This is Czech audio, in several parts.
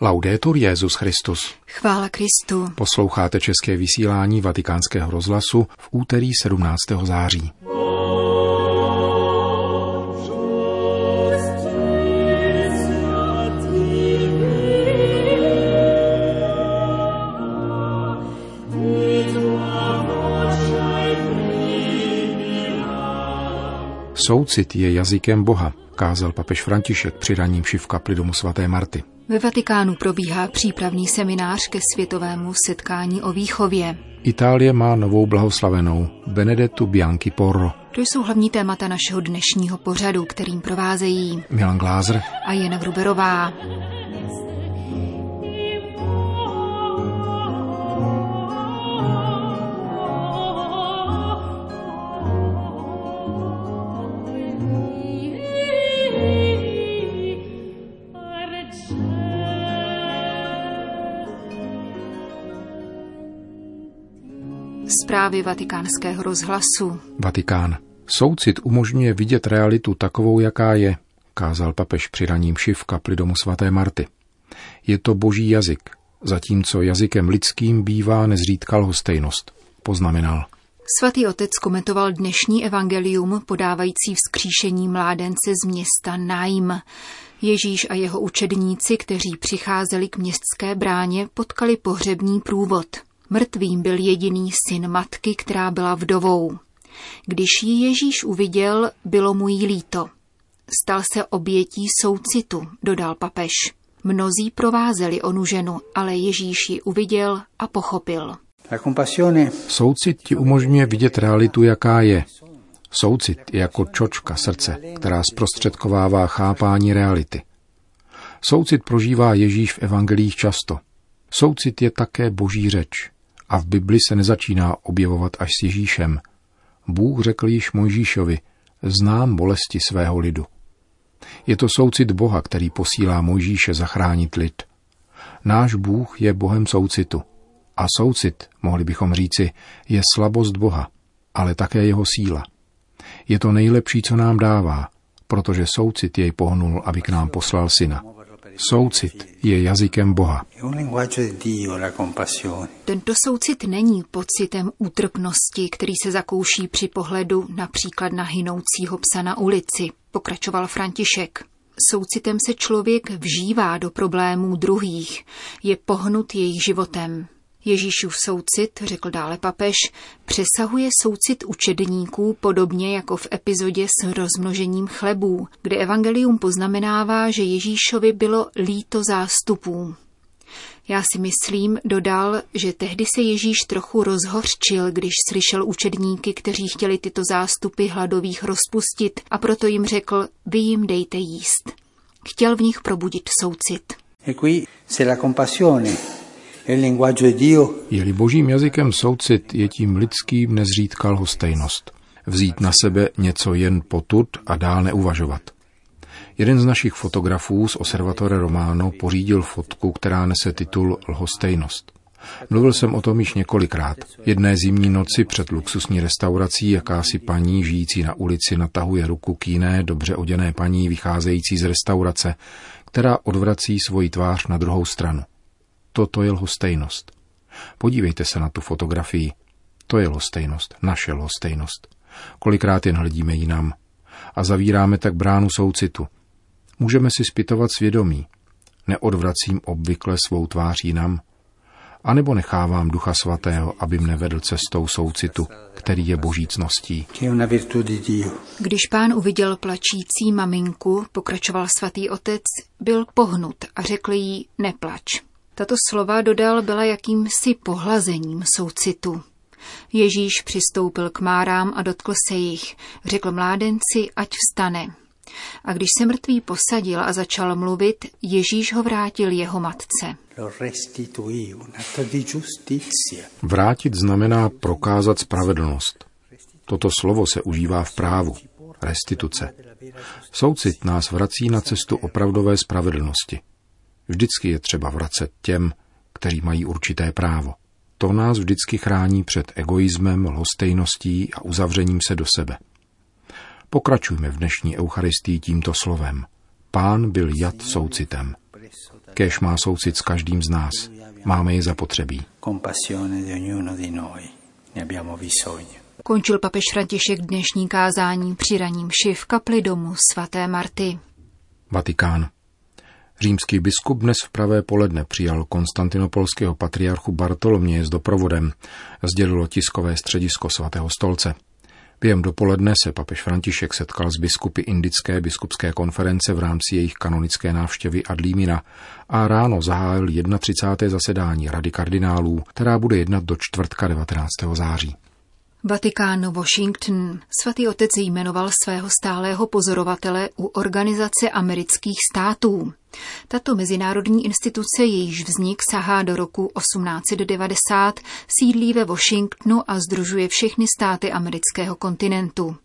Laudetur Jezus Christus. Chvála Kristu. Posloucháte české vysílání Vatikánského rozhlasu v úterý 17. září. Soucit je jazykem Boha, kázal papež František při raním v kapli domu svaté Marty. Ve Vatikánu probíhá přípravný seminář ke světovému setkání o výchově. Itálie má novou blahoslavenou Benedettu Bianchi Porro. To jsou hlavní témata našeho dnešního pořadu, kterým provázejí Milan Glázer a Jana Gruberová. Zprávy vatikánského rozhlasu. Vatikán. Soucit umožňuje vidět realitu takovou, jaká je, kázal papež při raním šiv kapli domu svaté Marty. Je to boží jazyk, zatímco jazykem lidským bývá nezřídka lhostejnost, poznamenal. Svatý otec komentoval dnešní evangelium podávající vzkříšení mládence z města Naim. Ježíš a jeho učedníci, kteří přicházeli k městské bráně, potkali pohřební průvod – Mrtvým byl jediný syn matky, která byla vdovou. Když ji Ježíš uviděl, bylo mu jí líto. Stal se obětí soucitu, dodal papež. Mnozí provázeli onu ženu, ale Ježíš ji uviděl a pochopil. Soucit ti umožňuje vidět realitu, jaká je. Soucit je jako čočka srdce, která zprostředkovává chápání reality. Soucit prožívá Ježíš v evangelích často. Soucit je také boží řeč a v Bibli se nezačíná objevovat až s Ježíšem. Bůh řekl již Mojžíšovi, znám bolesti svého lidu. Je to soucit Boha, který posílá Mojžíše zachránit lid. Náš Bůh je Bohem soucitu. A soucit, mohli bychom říci, je slabost Boha, ale také jeho síla. Je to nejlepší, co nám dává, protože soucit jej pohnul, aby k nám poslal syna. Soucit je jazykem Boha. Tento soucit není pocitem útrpnosti, který se zakouší při pohledu například na hynoucího psa na ulici, pokračoval František. Soucitem se člověk vžívá do problémů druhých, je pohnut jejich životem. Ježíšův soucit, řekl dále papež, přesahuje soucit učedníků podobně jako v epizodě s rozmnožením chlebů, kde evangelium poznamenává, že Ježíšovi bylo líto zástupů. Já si myslím, dodal, že tehdy se Ježíš trochu rozhořčil, když slyšel učedníky, kteří chtěli tyto zástupy hladových rozpustit a proto jim řekl, vy jim dejte jíst. Chtěl v nich probudit soucit. E qui se la compassione je-li božím jazykem soucit, je tím lidským nezřídka lhostejnost. Vzít na sebe něco jen potud a dál neuvažovat. Jeden z našich fotografů z Observatore Romano pořídil fotku, která nese titul Lhostejnost. Mluvil jsem o tom již několikrát. Jedné zimní noci před luxusní restaurací jakási paní žijící na ulici natahuje ruku k jiné dobře oděné paní vycházející z restaurace, která odvrací svoji tvář na druhou stranu. Toto je lhostejnost. Podívejte se na tu fotografii. To je lhostejnost, naše lhostejnost. Kolikrát jen hledíme jinam. A zavíráme tak bránu soucitu. Můžeme si zpytovat svědomí. Neodvracím obvykle svou tvář jinam. A nebo nechávám Ducha Svatého, aby mne vedl cestou soucitu, který je božícností. Když pán uviděl plačící maminku, pokračoval svatý otec, byl pohnut a řekl jí neplač. Tato slova dodal byla jakýmsi pohlazením soucitu. Ježíš přistoupil k márám a dotkl se jich. Řekl mládenci, ať vstane. A když se mrtvý posadil a začal mluvit, Ježíš ho vrátil jeho matce. Vrátit znamená prokázat spravedlnost. Toto slovo se užívá v právu. Restituce. Soucit nás vrací na cestu opravdové spravedlnosti. Vždycky je třeba vracet těm, kteří mají určité právo. To nás vždycky chrání před egoismem, lhostejností a uzavřením se do sebe. Pokračujme v dnešní Eucharistii tímto slovem. Pán byl jad soucitem. Kéž má soucit s každým z nás. Máme je zapotřebí. Končil papež František dnešní kázání při raním ši v kapli domu svaté Marty. Vatikán. Římský biskup dnes v pravé poledne přijal konstantinopolského patriarchu Bartoloměje s doprovodem, sdělilo tiskové středisko svatého stolce. Během dopoledne se papež František setkal s biskupy Indické biskupské konference v rámci jejich kanonické návštěvy Adlímina a ráno zahájil 31. zasedání Rady kardinálů, která bude jednat do čtvrtka 19. září. Vatikán Washington. Svatý otec jmenoval svého stálého pozorovatele u Organizace amerických států. Tato mezinárodní instituce, jejíž vznik sahá do roku 1890, sídlí ve Washingtonu a združuje všechny státy amerického kontinentu.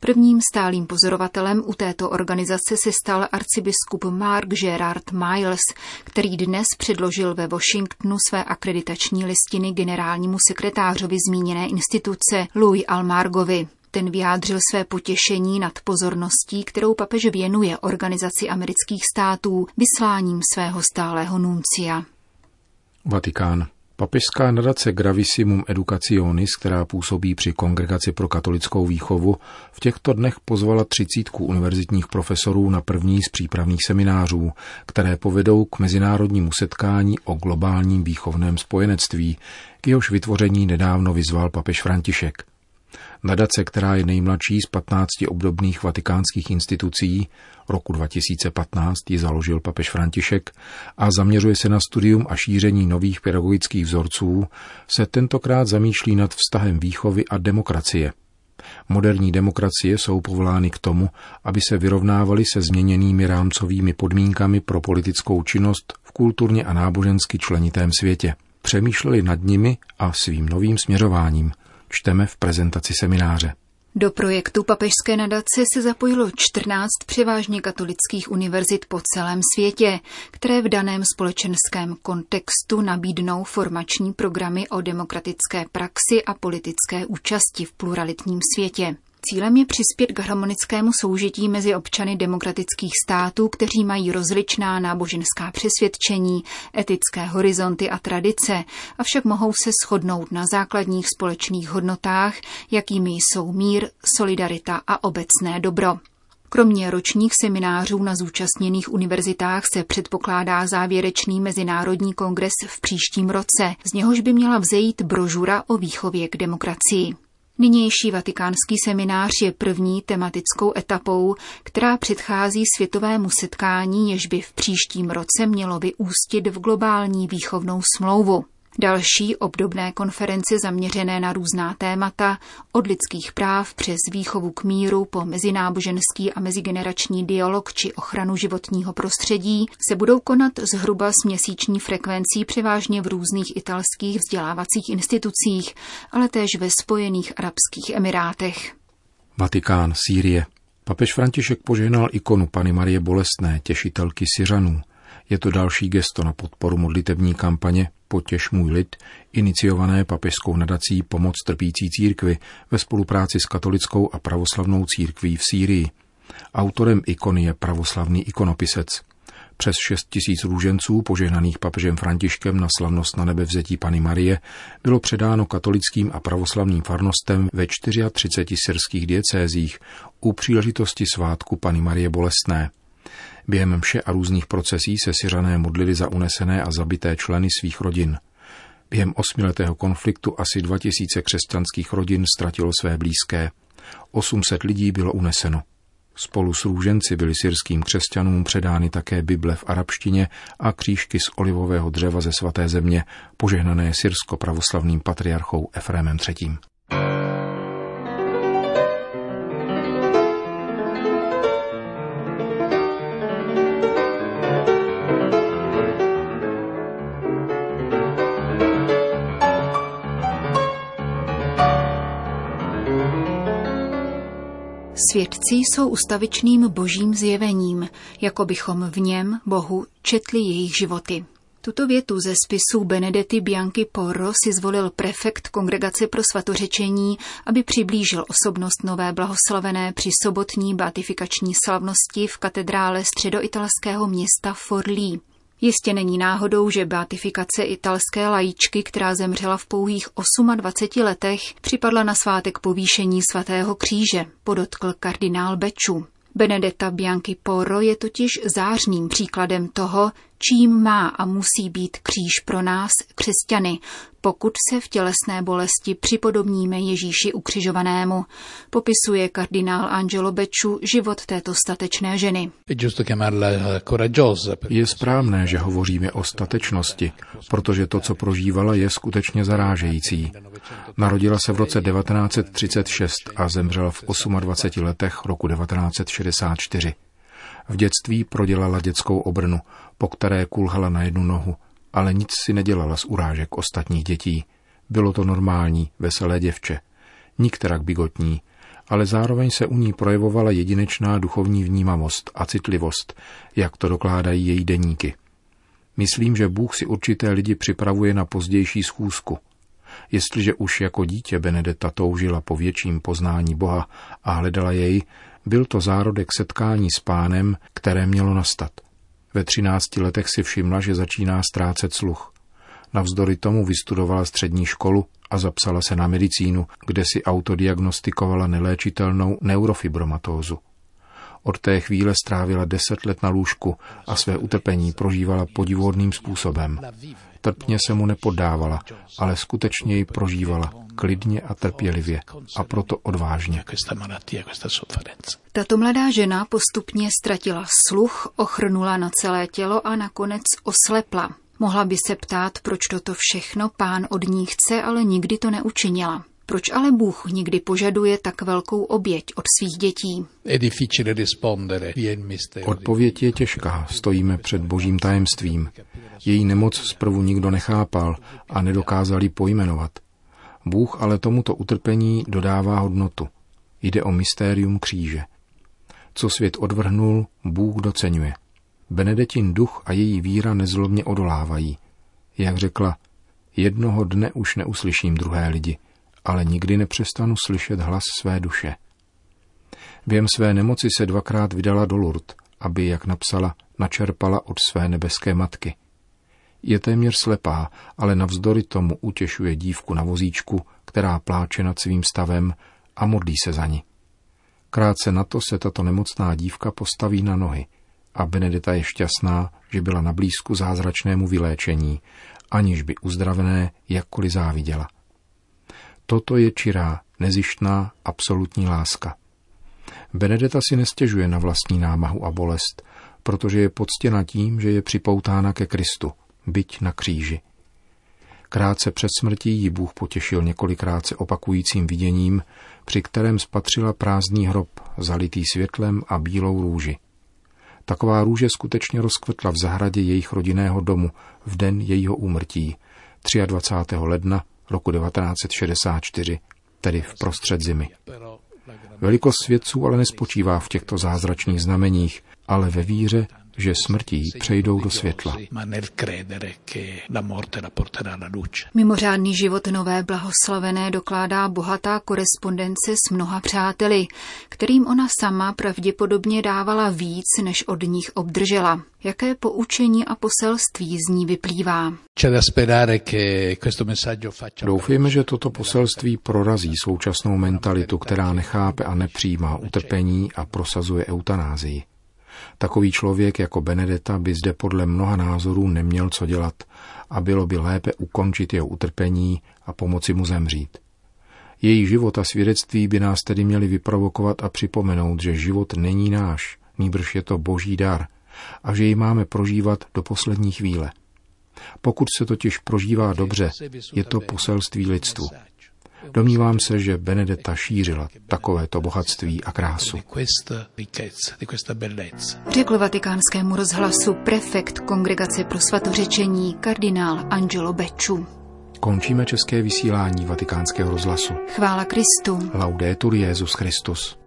Prvním stálým pozorovatelem u této organizace se stal arcibiskup Mark Gerard Miles, který dnes předložil ve Washingtonu své akreditační listiny generálnímu sekretářovi zmíněné instituce Louis Almargovi. Ten vyjádřil své potěšení nad pozorností, kterou papež věnuje Organizaci amerických států vysláním svého stálého nuncia. Vatikán. Papežská nadace Gravissimum Educationis, která působí při Kongregaci pro katolickou výchovu, v těchto dnech pozvala třicítku univerzitních profesorů na první z přípravných seminářů, které povedou k mezinárodnímu setkání o globálním výchovném spojenectví, k jehož vytvoření nedávno vyzval papež František. Nadace, která je nejmladší z 15 obdobných vatikánských institucí, roku 2015 ji založil papež František a zaměřuje se na studium a šíření nových pedagogických vzorců, se tentokrát zamýšlí nad vztahem výchovy a demokracie. Moderní demokracie jsou povolány k tomu, aby se vyrovnávaly se změněnými rámcovými podmínkami pro politickou činnost v kulturně a nábožensky členitém světě. Přemýšleli nad nimi a svým novým směřováním – čteme v prezentaci semináře. Do projektu papežské nadace se zapojilo 14 převážně katolických univerzit po celém světě, které v daném společenském kontextu nabídnou formační programy o demokratické praxi a politické účasti v pluralitním světě. Cílem je přispět k harmonickému soužití mezi občany demokratických států, kteří mají rozličná náboženská přesvědčení, etické horizonty a tradice, avšak mohou se shodnout na základních společných hodnotách, jakými jsou mír, solidarita a obecné dobro. Kromě ročních seminářů na zúčastněných univerzitách se předpokládá závěrečný mezinárodní kongres v příštím roce, z něhož by měla vzejít brožura o výchově k demokracii. Nynější vatikánský seminář je první tematickou etapou, která předchází světovému setkání, jež by v příštím roce mělo vyústit v globální výchovnou smlouvu. Další obdobné konference zaměřené na různá témata, od lidských práv přes výchovu k míru po mezináboženský a mezigenerační dialog či ochranu životního prostředí, se budou konat zhruba s měsíční frekvencí převážně v různých italských vzdělávacích institucích, ale též ve Spojených Arabských Emirátech. Vatikán, Sýrie. Papež František požehnal ikonu Pany Marie Bolestné, těšitelky Syřanů. Je to další gesto na podporu modlitební kampaně Potěž můj lid, iniciované papežskou nadací Pomoc trpící církvy ve spolupráci s katolickou a pravoslavnou církví v Sýrii. Autorem ikony je pravoslavný ikonopisec. Přes šest tisíc růženců, požehnaných papežem Františkem na slavnost na nebe vzetí Pany Marie, bylo předáno katolickým a pravoslavným farnostem ve 34 syrských diecézích u příležitosti svátku Pany Marie Bolestné. Během mše a různých procesí se Syřané modlili za unesené a zabité členy svých rodin. Během osmiletého konfliktu asi 2000 křesťanských rodin ztratilo své blízké. 800 lidí bylo uneseno. Spolu s růženci byly syrským křesťanům předány také Bible v arabštině a křížky z olivového dřeva ze svaté země, požehnané syrsko-pravoslavným patriarchou Efrémem III. Svědci jsou ustavičným božím zjevením, jako bychom v něm, Bohu, četli jejich životy. Tuto větu ze spisu Benedety Bianchi Porro si zvolil prefekt Kongregace pro svatořečení, aby přiblížil osobnost nové blahoslavené při sobotní beatifikační slavnosti v katedrále středoitalského města Forlí. Jistě není náhodou, že beatifikace italské lajíčky, která zemřela v pouhých 28 letech, připadla na svátek povýšení svatého kříže, podotkl kardinál Beču. Benedetta Bianchi Porro je totiž zářným příkladem toho, čím má a musí být kříž pro nás, křesťany, pokud se v tělesné bolesti připodobníme Ježíši ukřižovanému, popisuje kardinál Angelo Beču život této statečné ženy. Je správné, že hovoříme o statečnosti, protože to, co prožívala, je skutečně zarážející. Narodila se v roce 1936 a zemřela v 28 letech roku 1964. V dětství prodělala dětskou obrnu, po které kulhala na jednu nohu, ale nic si nedělala z urážek ostatních dětí. Bylo to normální, veselé děvče. Nikterak bigotní, ale zároveň se u ní projevovala jedinečná duchovní vnímavost a citlivost, jak to dokládají její deníky. Myslím, že Bůh si určité lidi připravuje na pozdější schůzku. Jestliže už jako dítě Benedetta toužila po větším poznání Boha a hledala jej, byl to zárodek setkání s pánem, které mělo nastat. Ve třinácti letech si všimla, že začíná ztrácet sluch. Navzdory tomu vystudovala střední školu a zapsala se na medicínu, kde si autodiagnostikovala neléčitelnou neurofibromatózu. Od té chvíle strávila deset let na lůžku a své utrpení prožívala podivodným způsobem. Trpně se mu nepoddávala, ale skutečně ji prožívala klidně a trpělivě a proto odvážně. Tato mladá žena postupně ztratila sluch, ochrnula na celé tělo a nakonec oslepla. Mohla by se ptát, proč toto všechno pán od ní chce, ale nikdy to neučinila. Proč ale Bůh nikdy požaduje tak velkou oběť od svých dětí? Odpověď je těžká, stojíme před božím tajemstvím. Její nemoc zprvu nikdo nechápal a nedokázali pojmenovat. Bůh ale tomuto utrpení dodává hodnotu. Jde o mystérium kříže. Co svět odvrhnul, Bůh docenuje. Benedetin duch a její víra nezlobně odolávají. Jak řekla, jednoho dne už neuslyším druhé lidi, ale nikdy nepřestanu slyšet hlas své duše. Během své nemoci se dvakrát vydala do Lourdes, aby, jak napsala, načerpala od své nebeské matky. Je téměř slepá, ale navzdory tomu utěšuje dívku na vozíčku, která pláče nad svým stavem a modlí se za ní. Krátce na to se tato nemocná dívka postaví na nohy a Benedeta je šťastná, že byla na blízku zázračnému vyléčení, aniž by uzdravené jakkoliv záviděla. Toto je čirá, nezištná, absolutní láska. Benedeta si nestěžuje na vlastní námahu a bolest, protože je poctěna tím, že je připoutána ke Kristu, byť na kříži. Krátce před smrtí ji Bůh potěšil několikrát se opakujícím viděním, při kterém spatřila prázdný hrob, zalitý světlem a bílou růži. Taková růže skutečně rozkvetla v zahradě jejich rodinného domu v den jejího úmrtí, 23. ledna roku 1964, tedy v prostřed zimy. Velikost svědců ale nespočívá v těchto zázračných znameních, ale ve víře, že smrtí přejdou do světla. Mimořádný život nové blahoslavené dokládá bohatá korespondence s mnoha přáteli, kterým ona sama pravděpodobně dávala víc, než od nich obdržela. Jaké poučení a poselství z ní vyplývá? Doufejme, že toto poselství prorazí současnou mentalitu, která nechápe a nepřijímá utrpení a prosazuje eutanázii. Takový člověk jako Benedetta by zde podle mnoha názorů neměl co dělat a bylo by lépe ukončit jeho utrpení a pomoci mu zemřít. Její život a svědectví by nás tedy měli vyprovokovat a připomenout, že život není náš, nýbrž je to boží dar a že ji máme prožívat do poslední chvíle. Pokud se totiž prožívá dobře, je to poselství lidstvu. Domnívám se, že Benedetta šířila takovéto bohatství a krásu. Řekl vatikánskému rozhlasu prefekt Kongregace pro svatořečení kardinál Angelo Beču. Končíme české vysílání vatikánského rozhlasu. Chvála Kristu. Laudetur Jezus Christus.